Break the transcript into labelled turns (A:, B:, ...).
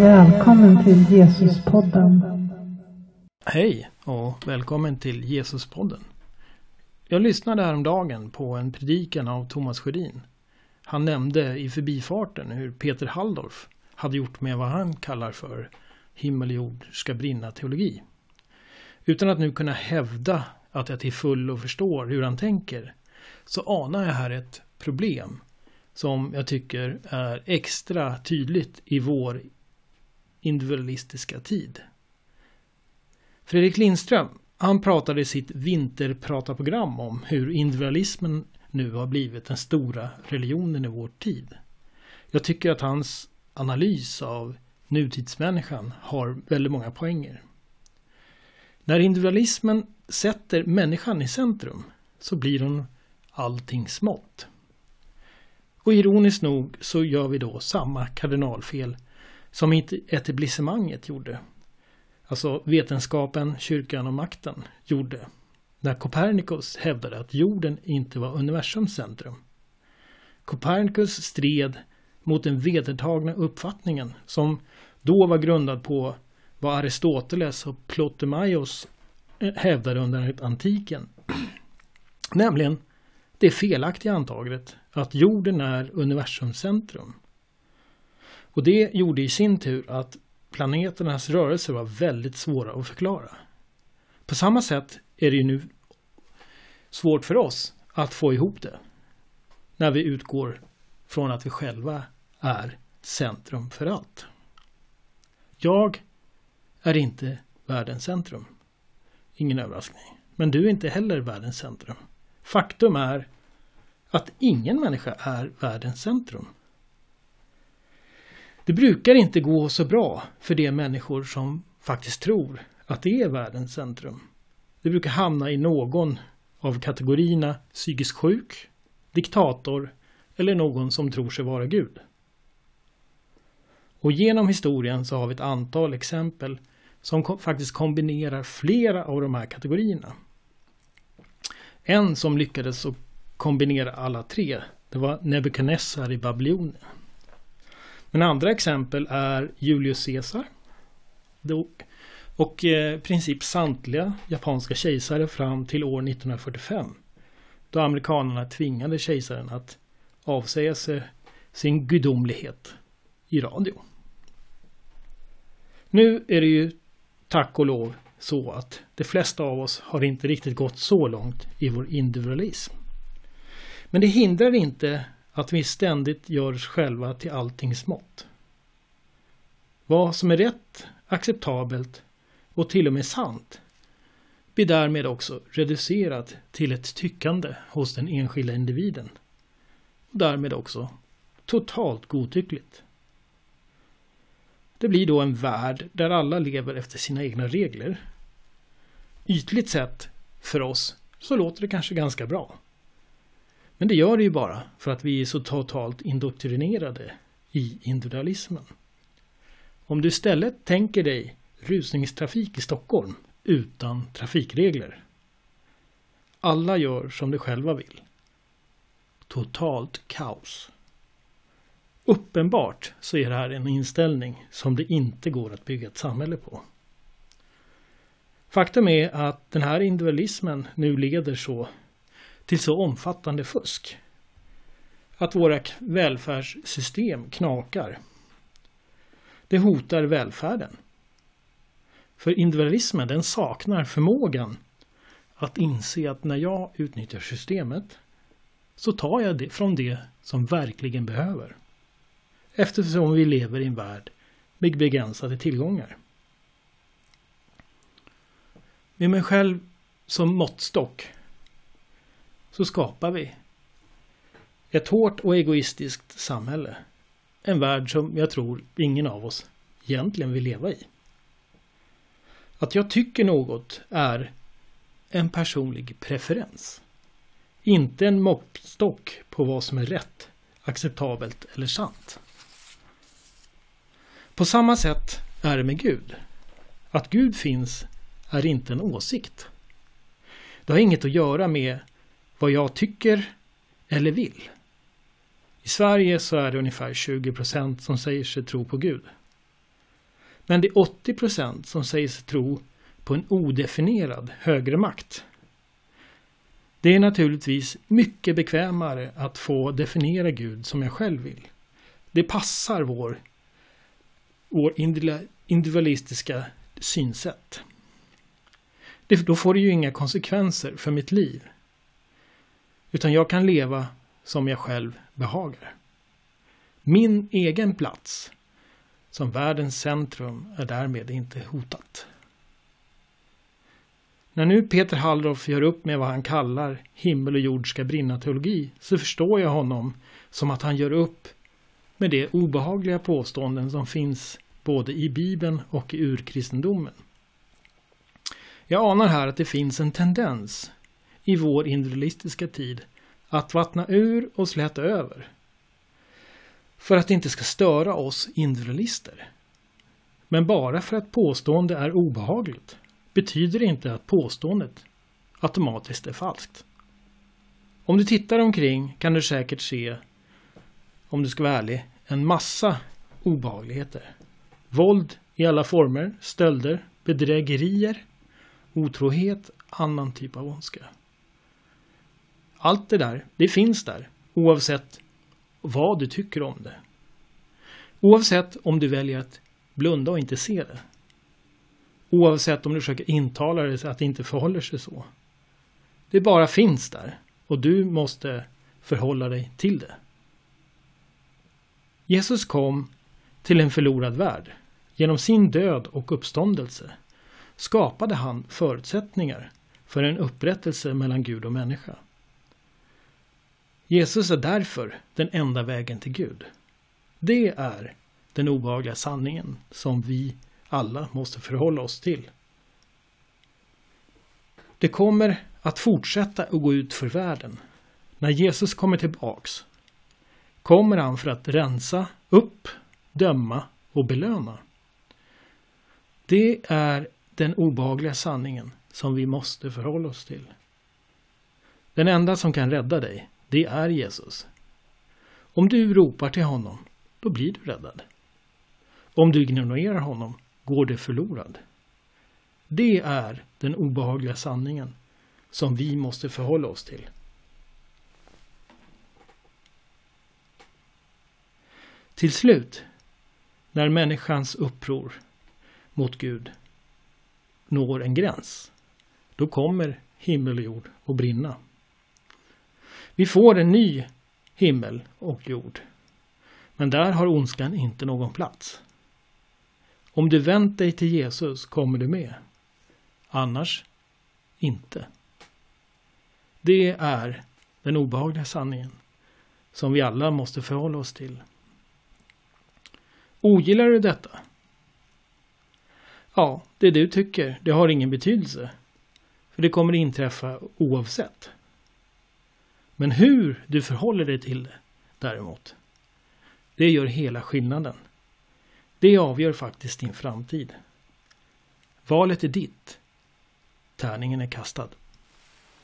A: Välkommen till Jesuspodden.
B: Hej och välkommen till Jesuspodden. Jag lyssnade häromdagen på en predikan av Thomas Sjödin. Han nämnde i förbifarten hur Peter Halldorf hade gjort med vad han kallar för himmel och jord ska brinna teologi. Utan att nu kunna hävda att jag till fullo förstår hur han tänker så anar jag här ett problem som jag tycker är extra tydligt i vår individualistiska tid. Fredrik Lindström, han pratade i sitt vinterprataprogram om hur individualismen nu har blivit den stora religionen i vår tid. Jag tycker att hans analys av nutidsmänniskan har väldigt många poänger. När individualismen sätter människan i centrum så blir hon allting smått. Och ironiskt nog så gör vi då samma kardinalfel som etablissemanget gjorde. Alltså vetenskapen, kyrkan och makten gjorde. När Copernicus hävdade att jorden inte var universums centrum. Copernicus stred mot den vedertagna uppfattningen som då var grundad på vad Aristoteles och Ptolemaios hävdade under antiken. Nämligen det felaktiga antagandet att jorden är universums centrum. Och det gjorde i sin tur att planeternas rörelser var väldigt svåra att förklara. På samma sätt är det ju nu svårt för oss att få ihop det. När vi utgår från att vi själva är centrum för allt. Jag är inte världens centrum. Ingen överraskning. Men du är inte heller världens centrum. Faktum är att ingen människa är världens centrum. Det brukar inte gå så bra för de människor som faktiskt tror att det är världens centrum. Det brukar hamna i någon av kategorierna psykiskt sjuk, diktator eller någon som tror sig vara Gud. Och genom historien så har vi ett antal exempel som faktiskt kombinerar flera av de här kategorierna. En som lyckades kombinera alla tre, det var Nebukadnessar i Babylonien. Men andra exempel är Julius Caesar och eh, i princip samtliga japanska kejsare fram till år 1945. Då amerikanerna tvingade kejsaren att avsäga sig sin gudomlighet i radio. Nu är det ju tack och lov så att de flesta av oss har inte riktigt gått så långt i vår individualism. Men det hindrar inte att vi ständigt gör oss själva till allting smått. Vad som är rätt, acceptabelt och till och med sant blir därmed också reducerat till ett tyckande hos den enskilda individen. Och därmed också totalt godtyckligt. Det blir då en värld där alla lever efter sina egna regler. Ytligt sett, för oss, så låter det kanske ganska bra. Men det gör det ju bara för att vi är så totalt indoktrinerade i individualismen. Om du istället tänker dig rusningstrafik i Stockholm utan trafikregler. Alla gör som de själva vill. Totalt kaos. Uppenbart så är det här en inställning som det inte går att bygga ett samhälle på. Faktum är att den här individualismen nu leder så till så omfattande fusk att våra välfärdssystem knakar. Det hotar välfärden. För individualismen den saknar förmågan att inse att när jag utnyttjar systemet så tar jag det från det som verkligen behöver. Eftersom vi lever i en värld med begränsade tillgångar. Med mig själv som måttstock så skapar vi ett hårt och egoistiskt samhälle. En värld som jag tror ingen av oss egentligen vill leva i. Att jag tycker något är en personlig preferens. Inte en måttstock på vad som är rätt, acceptabelt eller sant. På samma sätt är det med Gud. Att Gud finns är inte en åsikt. Det har inget att göra med vad jag tycker eller vill. I Sverige så är det ungefär 20 procent som säger sig tro på Gud. Men det är 80 procent som säger sig tro på en odefinierad högre makt. Det är naturligtvis mycket bekvämare att få definiera Gud som jag själv vill. Det passar vår, vår individualistiska synsätt. Det, då får det ju inga konsekvenser för mitt liv. Utan jag kan leva som jag själv behagar. Min egen plats som världens centrum är därmed inte hotat. När nu Peter Hallroff gör upp med vad han kallar himmel och jord ska brinna-teologi så förstår jag honom som att han gör upp med de obehagliga påståenden som finns både i Bibeln och i urkristendomen. Jag anar här att det finns en tendens i vår individualistiska tid att vattna ur och släta över. För att det inte ska störa oss individualister. Men bara för att påstående är obehagligt betyder det inte att påståendet automatiskt är falskt. Om du tittar omkring kan du säkert se, om du ska vara ärlig, en massa obehagligheter. Våld i alla former, stölder, bedrägerier, otrohet, annan typ av ondska. Allt det där, det finns där oavsett vad du tycker om det. Oavsett om du väljer att blunda och inte se det. Oavsett om du försöker intala dig att det inte förhåller sig så. Det bara finns där och du måste förhålla dig till det. Jesus kom till en förlorad värld. Genom sin död och uppståndelse skapade han förutsättningar för en upprättelse mellan Gud och människa. Jesus är därför den enda vägen till Gud. Det är den obehagliga sanningen som vi alla måste förhålla oss till. Det kommer att fortsätta att gå ut för världen. När Jesus kommer tillbaks kommer han för att rensa upp, döma och belöna. Det är den obehagliga sanningen som vi måste förhålla oss till. Den enda som kan rädda dig, det är Jesus. Om du ropar till honom, då blir du räddad. Om du ignorerar honom går du förlorad. Det är den obehagliga sanningen som vi måste förhålla oss till. Till slut, när människans uppror mot Gud når en gräns, då kommer himmel och jord att brinna. Vi får en ny himmel och jord. Men där har ondskan inte någon plats. Om du vänt dig till Jesus kommer du med. Annars inte. Det är den obehagliga sanningen som vi alla måste förhålla oss till. Ogillar du detta? Ja, det du tycker, det har ingen betydelse. För det kommer inträffa oavsett. Men hur du förhåller dig till det däremot, det gör hela skillnaden. Det avgör faktiskt din framtid. Valet är ditt. Tärningen är kastad.